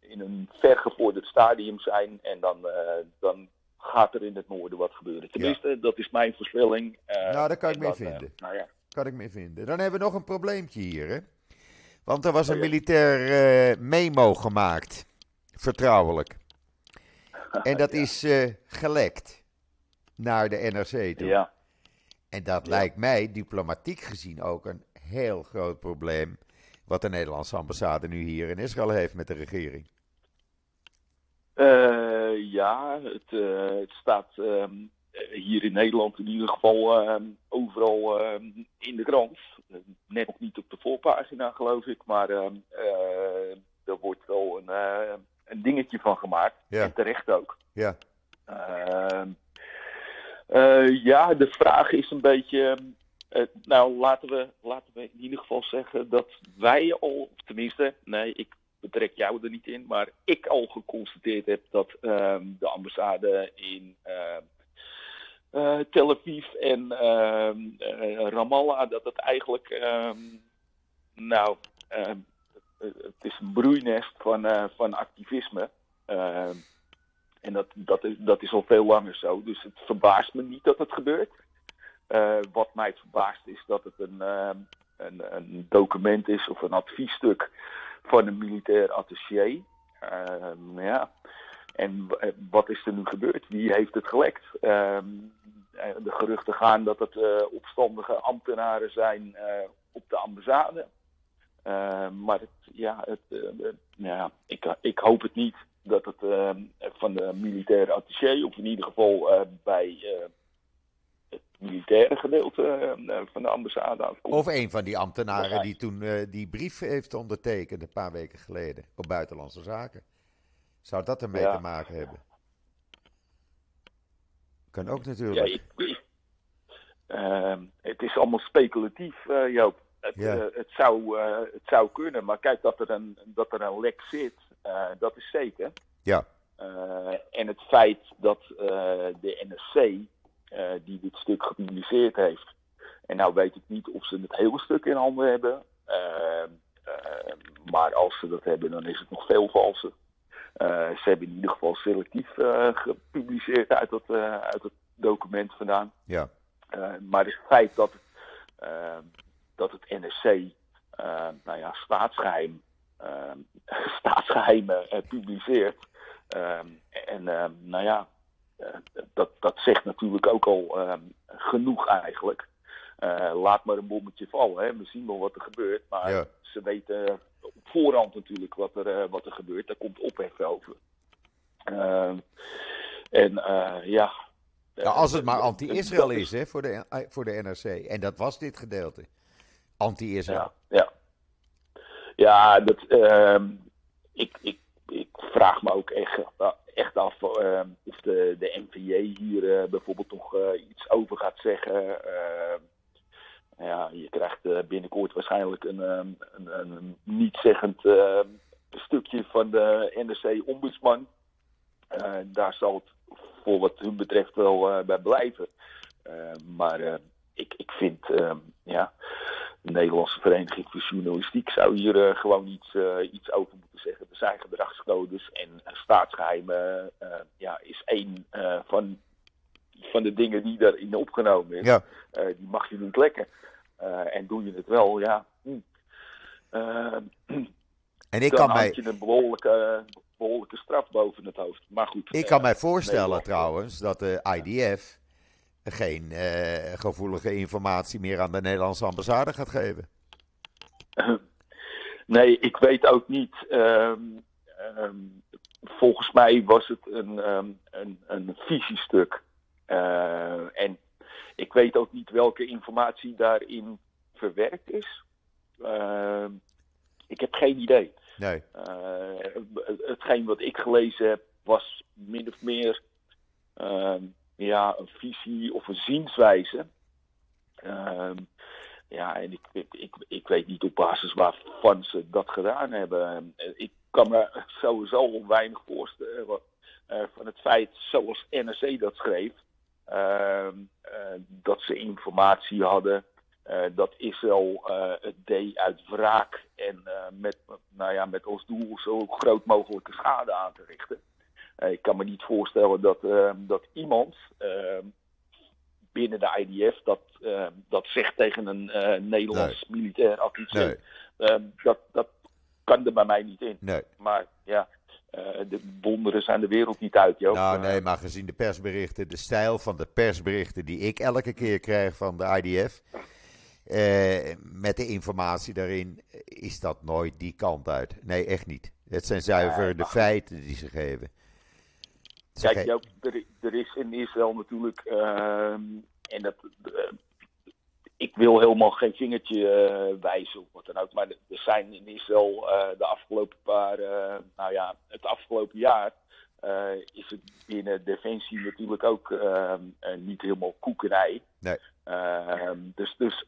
[SPEAKER 2] in een vergevorderd stadium zijn en dan, eh, dan gaat er in het noorden wat gebeuren. Tenminste, dat is mijn voorspelling.
[SPEAKER 1] Nou, daar kan ik mee
[SPEAKER 2] dan,
[SPEAKER 1] vinden.
[SPEAKER 2] nou ja.
[SPEAKER 1] kan ik mee vinden. Dan hebben we nog een probleempje hier, hè? Want er was een
[SPEAKER 2] Oh,
[SPEAKER 1] militair memo gemaakt, vertrouwelijk. (laughs) En dat
[SPEAKER 2] Ja.
[SPEAKER 1] is gelekt naar de NRC toe.
[SPEAKER 2] Ja,
[SPEAKER 1] En dat
[SPEAKER 2] Ja.
[SPEAKER 1] lijkt mij diplomatiek gezien ook een heel groot probleem. Wat de Nederlandse ambassade nu hier in Israël heeft met de regering.
[SPEAKER 2] Eh, ja het, eh, het staat ehm, eh, hier in Nederland in ieder geval ehm, overal ehm, in de krant. Eh, net nog niet op de voorpagina, geloof ik, maar eh, er wordt wel een, een dingetje van gemaakt.
[SPEAKER 1] Ja.
[SPEAKER 2] En terecht ook.
[SPEAKER 1] Ja,
[SPEAKER 2] ja, de vraag is een beetje. Eh, nou, laten we, laten we in ieder geval zeggen dat wij al, tenminste, nee, ik betrek jou er niet in, maar ik al geconstateerd heb dat ehm, de ambassade in ehm, eh, Tel Aviv en ehm, eh, Ramallah, dat het eigenlijk, nou, het is een broeinest van, van activisme. En dat, dat, is, dat is al veel langer zo. Dus het verbaast me niet dat het gebeurt. Eh, wat mij verbaast is dat het een, ehm, een, een document is of een adviesstuk van een militair attaché. Ehm, ja. En eh, wat is er nu gebeurd? Wie heeft het gelekt? Ehm, de geruchten gaan dat het opstandige ambtenaren zijn op de ambassade. maar het, ja, het, ik, ik hoop het niet dat het van de militaire attaché, of in ieder geval bij militaire gedeelte van de ambassade.
[SPEAKER 1] Of een van die ambtenaren die toen die brief heeft ondertekend een paar weken geleden op Buitenlandse Zaken. Zou dat ermee te maken hebben? Kan ook natuurlijk.
[SPEAKER 2] Ja, ik, ehm, het is allemaal speculatief, uh, Joop. Het, ja. uh, het, zou, het zou kunnen, maar kijk dat er een, dat er een lek zit, dat is zeker.
[SPEAKER 1] Ja.
[SPEAKER 2] en het feit dat de NSC, die dit stuk gepubliceerd heeft, en nou weet ik niet of ze het hele stuk in handen hebben, ehm, maar als ze dat hebben, dan is het nog veel valser. Eh, ze hebben in ieder geval selectief uh, gepubliceerd uit dat, uh, uit document vandaan.
[SPEAKER 1] Ja.
[SPEAKER 2] maar het feit dat, dat het NSC nou ja, staatsgeheim, (laughs) staatsgeheimen publiceert. en nou ja, dat, dat zegt natuurlijk ook al genoeg eigenlijk. laat maar een bommetje vallen. Hè. We zien wel wat er gebeurt. Maar ze weten op voorhand natuurlijk wat er, uh, wat er gebeurt. Daar komt ophef over. Uh, en ja.
[SPEAKER 1] ja. Als het maar anti-Israël is, hè, voor de, voor de NRC. En dat was dit gedeelte. Anti-Israël.
[SPEAKER 2] Ja, ja. ja dat, ehm, ik, ik, ik vraag me ook echt, echt af ehm, of de, de NVJ hier bijvoorbeeld nog iets over gaat zeggen. Ehm, ja, je krijgt uh, binnenkort waarschijnlijk een, um, een, een niet-zeggend stukje van de NRC-ombudsman. Daar zal het voor wat hun betreft wel bij blijven. maar ik, ik vind, ja, de Nederlandse Vereniging voor Journalistiek zou hier gewoon iets, iets over moeten zeggen. Er zijn gedragscodes en staatsgeheimen ja, is één van van de dingen die daarin opgenomen is,
[SPEAKER 1] ja.
[SPEAKER 2] die mag je niet lekken. En doe je het wel, ja. Hm.
[SPEAKER 1] En ik
[SPEAKER 2] dan
[SPEAKER 1] kan
[SPEAKER 2] mij... je een behoorlijke, behoorlijke straf boven het hoofd. Maar goed.
[SPEAKER 1] Ik kan mij voorstellen nee, trouwens dat de IDF geen gevoelige informatie meer aan de Nederlandse ambassade gaat geven. (clears throat)
[SPEAKER 2] Nee, ik weet ook niet. Um, um, volgens mij was het een, um, een, een visiestuk. Uh, en ik weet ook niet welke informatie daarin verwerkt is. Uh, ik heb geen idee.
[SPEAKER 1] Nee.
[SPEAKER 2] Uh, hetgeen wat ik gelezen heb was min of meer ja, een visie of een zienswijze. Ehm, ja, en ik, ik, ik, weet niet op basis waarvan ze dat gedaan hebben. Ik kan me sowieso weinig voorstellen eh, van het feit, zoals NRC dat schreef, uh, dat ze informatie hadden dat Israël het deed uit wraak en met, nou ja, met als doel zo groot mogelijke schade aan te richten. Ik kan me niet voorstellen dat, ehm, dat iemand ehm, binnen de IDF dat, dat zegt tegen een Nederlands nee. militair officier. Nee. dat, dat kan er bij mij niet in.
[SPEAKER 1] Nee.
[SPEAKER 2] Maar ja, uh, de wonderen zijn de wereld niet uit, Joop.
[SPEAKER 1] Nou, nee, maar gezien de persberichten, de stijl van de persberichten die ik elke keer krijg van de IDF, uh, met de informatie daarin, is dat nooit die kant uit. Nee, echt niet. Het zijn zuiver de feiten die ze geven.
[SPEAKER 2] Kijk, er, er, is in Israël natuurlijk, uh, en dat, ik wil helemaal geen vingertje uh, wijzen of wat dan ook. Maar er zijn in Israël uh, de afgelopen paar, nou ja, het afgelopen jaar is het binnen Defensie natuurlijk ook niet helemaal koekerij.
[SPEAKER 1] Nee.
[SPEAKER 2] Ehm, dus, dus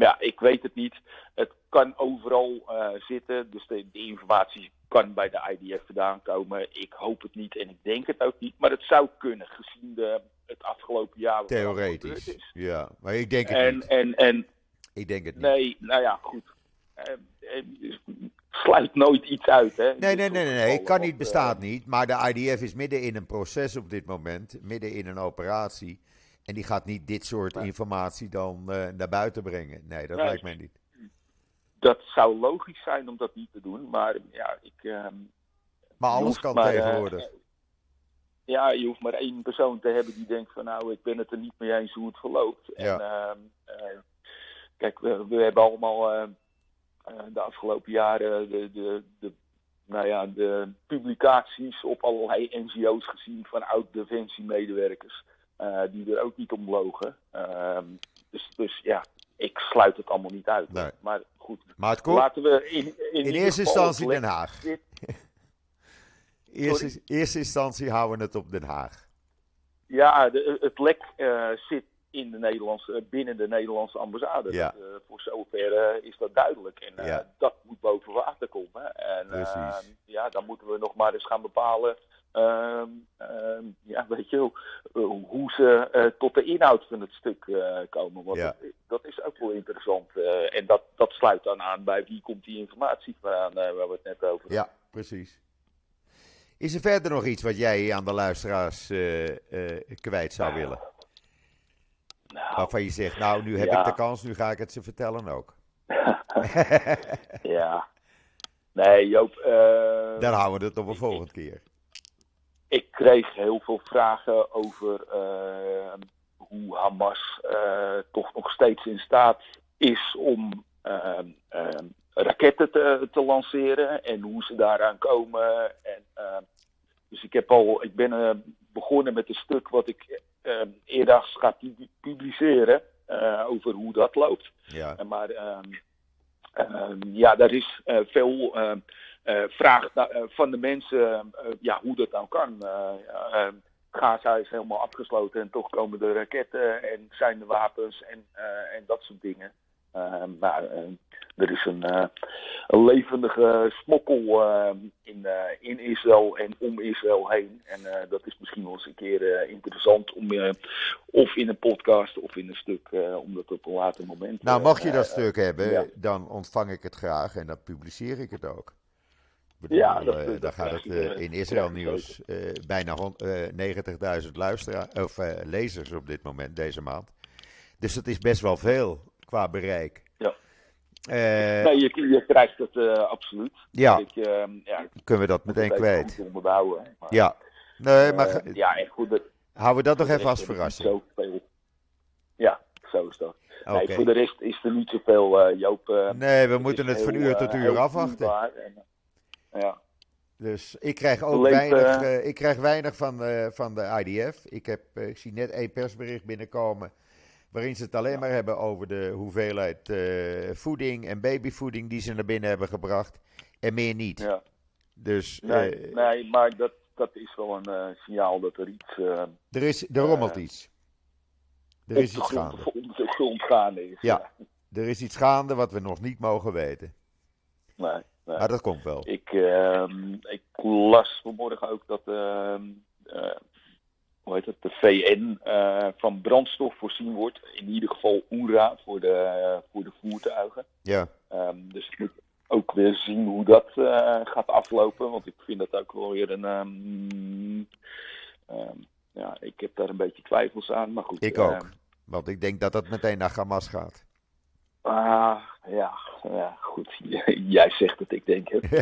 [SPEAKER 2] ja, ik weet het niet. Het kan overal zitten, dus de, de, informatie kan bij de IDF vandaan komen. Ik hoop het niet en ik denk het ook niet, maar het zou kunnen gezien de het afgelopen jaar.
[SPEAKER 1] Theoretisch. Is. Ja, maar ik denk het
[SPEAKER 2] en,
[SPEAKER 1] niet.
[SPEAKER 2] En, en,
[SPEAKER 1] ik denk het niet.
[SPEAKER 2] Nee, nou ja, goed. Uh, sluit nooit iets uit, hè?
[SPEAKER 1] Nee, nee, nee, nee, nee. Het kan niet, bestaat niet. Maar de IDF is midden in een proces op dit moment, midden in een operatie. En die gaat niet dit soort informatie dan uh, naar buiten brengen. Nee, dat nee, lijkt mij niet.
[SPEAKER 2] Dat zou logisch zijn om dat niet te doen, maar ja, ik. Uh,
[SPEAKER 1] maar alles kan
[SPEAKER 2] maar,
[SPEAKER 1] tegenwoordig.
[SPEAKER 2] ja, je hoeft maar één persoon te hebben die denkt van nou, ik ben het er niet mee eens hoe het verloopt.
[SPEAKER 1] Ja.
[SPEAKER 2] En ehm, eh, kijk, we, we hebben allemaal eh, eh, de afgelopen jaren de, de, de, nou ja, de publicaties op allerlei NGO's gezien van oud-defensiemedewerkers. Eh, die er ook niet om logen. Ehm, dus, dus ja, ik sluit het allemaal niet uit.
[SPEAKER 1] Nee.
[SPEAKER 2] Maar goed,
[SPEAKER 1] Maar het komt
[SPEAKER 2] laten we in, in,
[SPEAKER 1] eerste instantie Den Haag.
[SPEAKER 2] Dit- (laughs)
[SPEAKER 1] Eerste, eerste instantie houden we het op Den Haag.
[SPEAKER 2] Ja, de, het lek eh, zit in de Nederlandse, binnen de Nederlandse ambassade.
[SPEAKER 1] Ja.
[SPEAKER 2] Dat, eh, voor zover eh, is dat duidelijk. En eh,
[SPEAKER 1] Ja.
[SPEAKER 2] dat moet boven water komen. En
[SPEAKER 1] Precies.
[SPEAKER 2] eh, ja, dan moeten we nog maar eens gaan bepalen. Ehm, ehm, ja, weet je wel, eh, hoe ze eh, tot de inhoud van het stuk eh, komen. Want
[SPEAKER 1] Ja.
[SPEAKER 2] dat, dat is ook wel interessant. en dat, dat sluit dan aan bij wie komt die informatie vandaan waar we het net over hadden.
[SPEAKER 1] Ja, precies. Is er verder nog iets wat jij aan de luisteraars kwijt zou willen?
[SPEAKER 2] Nou,
[SPEAKER 1] Waarvan je zegt, nou, nu heb
[SPEAKER 2] Ja.
[SPEAKER 1] ik de kans, nu ga ik het ze vertellen ook. (laughs)
[SPEAKER 2] ja. Nee, Joop.
[SPEAKER 1] Dan houden we het op een volgende keer.
[SPEAKER 2] Ik kreeg heel veel vragen over eh, hoe Hamas eh, toch nog steeds in staat is om eh, eh, raketten te, te lanceren en hoe ze daaraan komen. En, dus ik, heb al, ik ben eh, begonnen met een stuk wat ik eh eerder ga pu- publiceren eh, over hoe dat loopt.
[SPEAKER 1] Ja,
[SPEAKER 2] Maar ehm, ehm, ja, daar is veel ehm, vraag na- eh, van de mensen eh, ja, hoe dat nou kan. Eh, ehm, Gaza is helemaal afgesloten en toch komen de raketten en zijn de wapens en, eh, en dat soort dingen. Maar er is een, eh, een levendige smokkel in, eh, in Israël en om Israël heen. En eh, dat is misschien wel eens een keer eh, interessant om eh, of in een podcast of in een stuk, eh, om dat op een later moment.
[SPEAKER 1] nou
[SPEAKER 2] eh,
[SPEAKER 1] mocht je dat
[SPEAKER 2] eh,
[SPEAKER 1] stuk hebben,
[SPEAKER 2] ja.
[SPEAKER 1] dan ontvang ik het graag en dan publiceer ik het ook. Bedoel,
[SPEAKER 2] Ja, dat-
[SPEAKER 1] eh,
[SPEAKER 2] dat
[SPEAKER 1] dan gaat het eh,
[SPEAKER 2] eh,
[SPEAKER 1] in Israël Nieuws bijna hon- eh, 90.000 luisteraars of lezers op dit moment, deze maand. Dus dat is best wel veel qua bereik.
[SPEAKER 2] Ja. Nee, je, je krijgt het absoluut.
[SPEAKER 1] ja,
[SPEAKER 2] Ik, eh, ja,
[SPEAKER 1] kunnen we dat meteen kwijt.
[SPEAKER 2] goed onderbouwen. Maar,
[SPEAKER 1] Ja, nee, maar
[SPEAKER 2] ja, goed, dat,
[SPEAKER 1] houden we dat nog even als verrassing.
[SPEAKER 2] niet zoveel- Ja, zo is dat. Nee, voor de rest is er niet zoveel, Joop.
[SPEAKER 1] Nee, we moeten het van uur tot uur afwachten.
[SPEAKER 2] en, ja.
[SPEAKER 1] Dus ik krijg ook weinig,
[SPEAKER 2] eh,
[SPEAKER 1] eh, ik krijg weinig van, eh, van de IDF. Ik, heb, ik zie net één persbericht binnenkomen. waarin ze het alleen maar hebben over de hoeveelheid voeding en babyvoeding. die ze naar binnen hebben gebracht. En meer niet.
[SPEAKER 2] ja.
[SPEAKER 1] Dus
[SPEAKER 2] Nee, nee, maar dat, dat is wel een signaal dat er iets
[SPEAKER 1] er, is, er rommelt iets. Er is
[SPEAKER 2] de
[SPEAKER 1] iets gaande.
[SPEAKER 2] op de grond gaande is.
[SPEAKER 1] Ja. Er is iets gaande wat we nog niet mogen weten.
[SPEAKER 2] Nee, nee.
[SPEAKER 1] Maar dat komt wel.
[SPEAKER 2] Ik, ehm, ik las vanmorgen ook dat ehm, eh, hoe heet het, de VN eh, van brandstof voorzien wordt. In ieder geval UNRWA voor de, voor de voertuigen.
[SPEAKER 1] Ja,
[SPEAKER 2] Ehm, dus ik moet ook weer zien hoe dat eh, gaat aflopen. Want ik vind dat ook wel weer een. ja, ik heb daar een beetje twijfels aan. Maar goed.
[SPEAKER 1] ik ook. Want ik denk dat dat meteen naar Hamas gaat.
[SPEAKER 2] Ah, ja, ja, goed. (laughs) Jij zegt het, ik denk het. (laughs)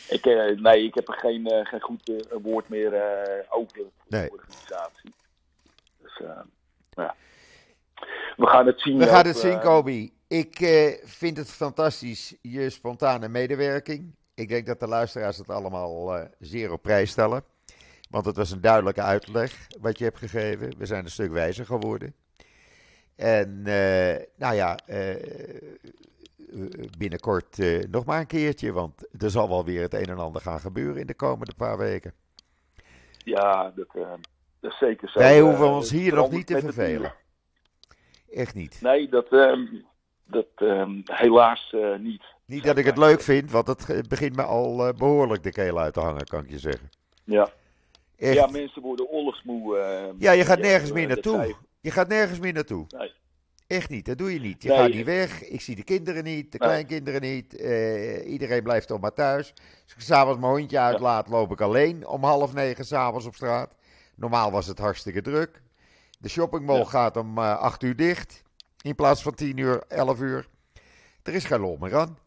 [SPEAKER 2] Eh, ik, eh, nee, ik heb er geen, eh, geen goed woord meer over voor
[SPEAKER 1] Nee.
[SPEAKER 2] de organisatie. Dus ja. We gaan het zien.
[SPEAKER 1] We gaan het zien, Kobi. Ik eh, vind het fantastisch, je spontane medewerking. Ik denk dat de luisteraars het allemaal eh, zeer op prijs stellen. Want het was een duidelijke uitleg wat je hebt gegeven. We zijn een stuk wijzer geworden. En eh, nou ja, eh, binnenkort eh, nog maar een keertje. Want er zal wel weer het een en ander gaan gebeuren in de komende paar weken.
[SPEAKER 2] Ja, dat, dat is zeker zo.
[SPEAKER 1] Wij hoeven ons hier nog niet te vervelen. Echt niet.
[SPEAKER 2] Nee, dat, ehm, dat ehm, helaas niet.
[SPEAKER 1] Niet dat ik het leuk vind, want het begint me al eh, behoorlijk de keel uit te hangen, kan ik je zeggen.
[SPEAKER 2] Ja,
[SPEAKER 1] Echt.
[SPEAKER 2] ja mensen worden oorlogsmoe. eh,
[SPEAKER 1] Ja, je gaat nergens meer naartoe. Je gaat nergens meer naartoe.
[SPEAKER 2] Nee.
[SPEAKER 1] Echt niet, dat doe je niet. Je
[SPEAKER 2] Nee.
[SPEAKER 1] gaat niet weg. Ik zie de kinderen niet, de
[SPEAKER 2] Nee.
[SPEAKER 1] kleinkinderen niet. eh, iedereen blijft toch maar thuis. Als ik s'avonds mijn hondje uitlaat, loop ik alleen om half negen s'avonds op straat. Normaal was het hartstikke druk. De shoppingmall
[SPEAKER 2] Ja.
[SPEAKER 1] gaat om eh, acht uur dicht. In plaats van tien uur, elf uur. Er is geen lol meer aan.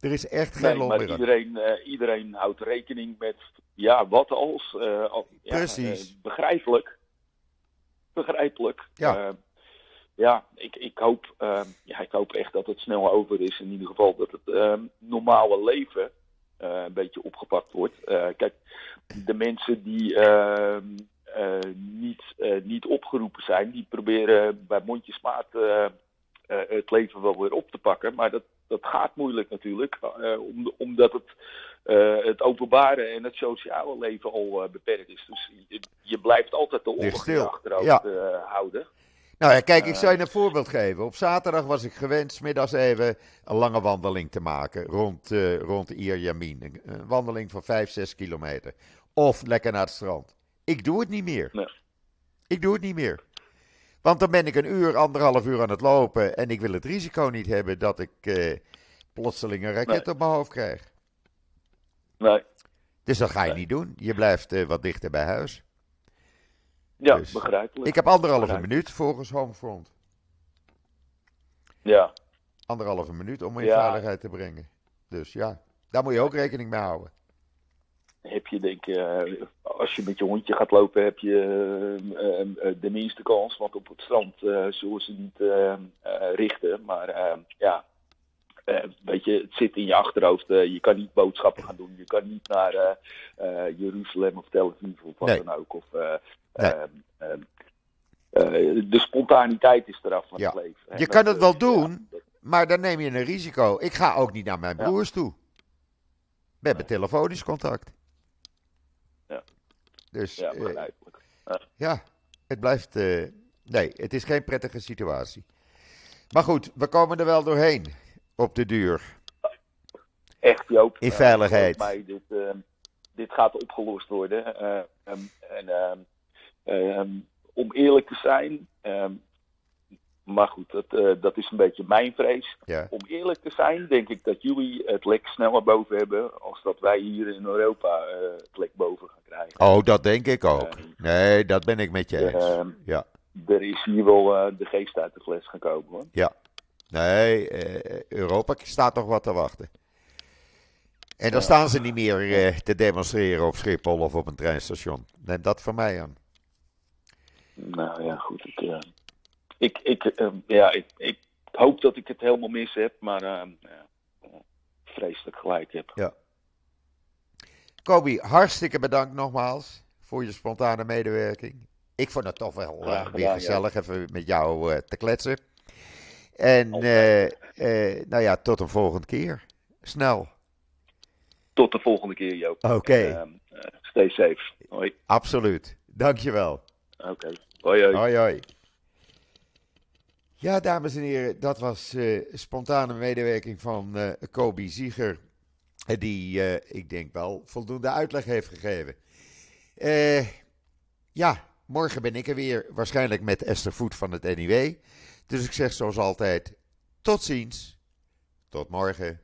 [SPEAKER 1] Er is echt geen
[SPEAKER 2] Nee,
[SPEAKER 1] lol meer aan.
[SPEAKER 2] iedereen, eh, iedereen houdt rekening met, ja, wat als. al- ja,
[SPEAKER 1] Precies.
[SPEAKER 2] eh, begrijpelijk. Begrijpelijk.
[SPEAKER 1] Ja.
[SPEAKER 2] Eh, ja, ik, ik, hoop, eh, ja, ik hoop echt dat het snel over is. In ieder geval dat het eh, normale leven een beetje opgepakt wordt. Kijk, de mensen die eh, eh, niet, niet opgeroepen zijn, die proberen bij mondjesmaat het leven wel weer op te pakken. Maar dat, dat gaat moeilijk natuurlijk, eh, om- omdat het, eh, het openbare en het sociale leven al eh, beperkt is. Dus je, je blijft altijd de je achterhoofd
[SPEAKER 1] Ja.
[SPEAKER 2] eh, houden.
[SPEAKER 1] Nou ja, kijk, ik
[SPEAKER 2] Eh.
[SPEAKER 1] zou je een voorbeeld geven. Op zaterdag was ik gewend middags even een lange wandeling te maken rond, eh rond Ierjamin. Een, een wandeling van 5, 6 kilometer. Of lekker naar het strand. Ik doe het niet meer.
[SPEAKER 2] Nee.
[SPEAKER 1] Ik doe het niet meer. Want dan ben ik een uur, anderhalf uur aan het lopen en ik wil het risico niet hebben dat ik eh, plotseling een raket
[SPEAKER 2] Nee.
[SPEAKER 1] op mijn hoofd krijg.
[SPEAKER 2] Nee.
[SPEAKER 1] Dus dat ga je
[SPEAKER 2] Nee.
[SPEAKER 1] niet doen. Je blijft eh, wat dichter bij huis.
[SPEAKER 2] Ja,
[SPEAKER 1] Dus,
[SPEAKER 2] begrijpelijk.
[SPEAKER 1] Ik heb anderhalve minuut volgens Homefront.
[SPEAKER 2] Ja,
[SPEAKER 1] Anderhalve minuut om in
[SPEAKER 2] Ja.
[SPEAKER 1] veiligheid te brengen. Dus ja, daar moet je ook rekening mee houden.
[SPEAKER 2] Heb je denk ik, eh, als je met je hondje gaat lopen, heb je eh, eh, de minste kans. Want op het strand zullen ze niet richten. Maar ja, weet je, het zit in je achterhoofd. je kan niet boodschappen gaan doen. Je kan niet naar Jeruzalem of Tel Aviv of wat
[SPEAKER 1] Nee.
[SPEAKER 2] dan ook. Of, eh,
[SPEAKER 1] Nee.
[SPEAKER 2] eh, eh, eh, de spontaniteit is eraf van
[SPEAKER 1] Ja.
[SPEAKER 2] het leven. En
[SPEAKER 1] Je
[SPEAKER 2] dat,
[SPEAKER 1] kan het wel
[SPEAKER 2] ja,
[SPEAKER 1] doen.
[SPEAKER 2] dat-
[SPEAKER 1] Maar dan neem je een risico. Ik ga ook niet naar mijn
[SPEAKER 2] Ja.
[SPEAKER 1] broers toe. We hebben telefonisch contact.
[SPEAKER 2] Ja.
[SPEAKER 1] Dus
[SPEAKER 2] ja,
[SPEAKER 1] eh,
[SPEAKER 2] begrijpelijk.
[SPEAKER 1] ja, het blijft. eh, nee, het is geen prettige situatie. Maar goed, we komen er wel doorheen. Op de duur.
[SPEAKER 2] echt, Joop.
[SPEAKER 1] In veiligheid.
[SPEAKER 2] mij, dit, eh, dit gaat opgelost worden. Eh, ehm, en, ehm, ehm, om eerlijk te zijn, maar goed, dat, eh, dat is een beetje mijn vrees.
[SPEAKER 1] Ja.
[SPEAKER 2] Om eerlijk te zijn, denk ik dat jullie het lek sneller boven hebben als dat wij hier in Europa eh, het lek boven gaan krijgen.
[SPEAKER 1] Oh, dat denk ik ook.
[SPEAKER 2] Eh,
[SPEAKER 1] Nee, dat ben ik met je eens.
[SPEAKER 2] Ehm,
[SPEAKER 1] Ja.
[SPEAKER 2] er is hier wel eh, de geest uit de fles gekomen hoor.
[SPEAKER 1] Nee, eh, Europa staat nog wat te wachten. En dan
[SPEAKER 2] Ja.
[SPEAKER 1] staan ze niet meer te demonstreren op Schiphol of op een treinstation. Neem dat van mij aan.
[SPEAKER 2] Nou ja, goed. Ik, ik, eh, ja, ik, ik hoop dat ik het helemaal mis heb, maar ja, eh, vreselijk gelijk heb.
[SPEAKER 1] Kobi, hartstikke bedankt nogmaals voor je spontane medewerking. Ik vond het toch wel eh, weer
[SPEAKER 2] ja.
[SPEAKER 1] gezellig even met jou te kletsen. En nou ja, tot een volgende keer. Snel.
[SPEAKER 2] Tot de volgende keer, Joop.
[SPEAKER 1] Oké,
[SPEAKER 2] Eh, eh, stay safe. Hoi.
[SPEAKER 1] absoluut. Dankjewel.
[SPEAKER 2] Oké. Hoi, hoi.
[SPEAKER 1] Hoi, hoi. Ja, dames en heren, dat was eh, spontane medewerking van eh Kobi Zieger. eh, Die, ik denk wel, voldoende uitleg heeft gegeven. Ja, morgen ben ik er weer. Waarschijnlijk met Esther Voet van het NIW. Dus ik zeg zoals altijd, tot ziens. Tot morgen.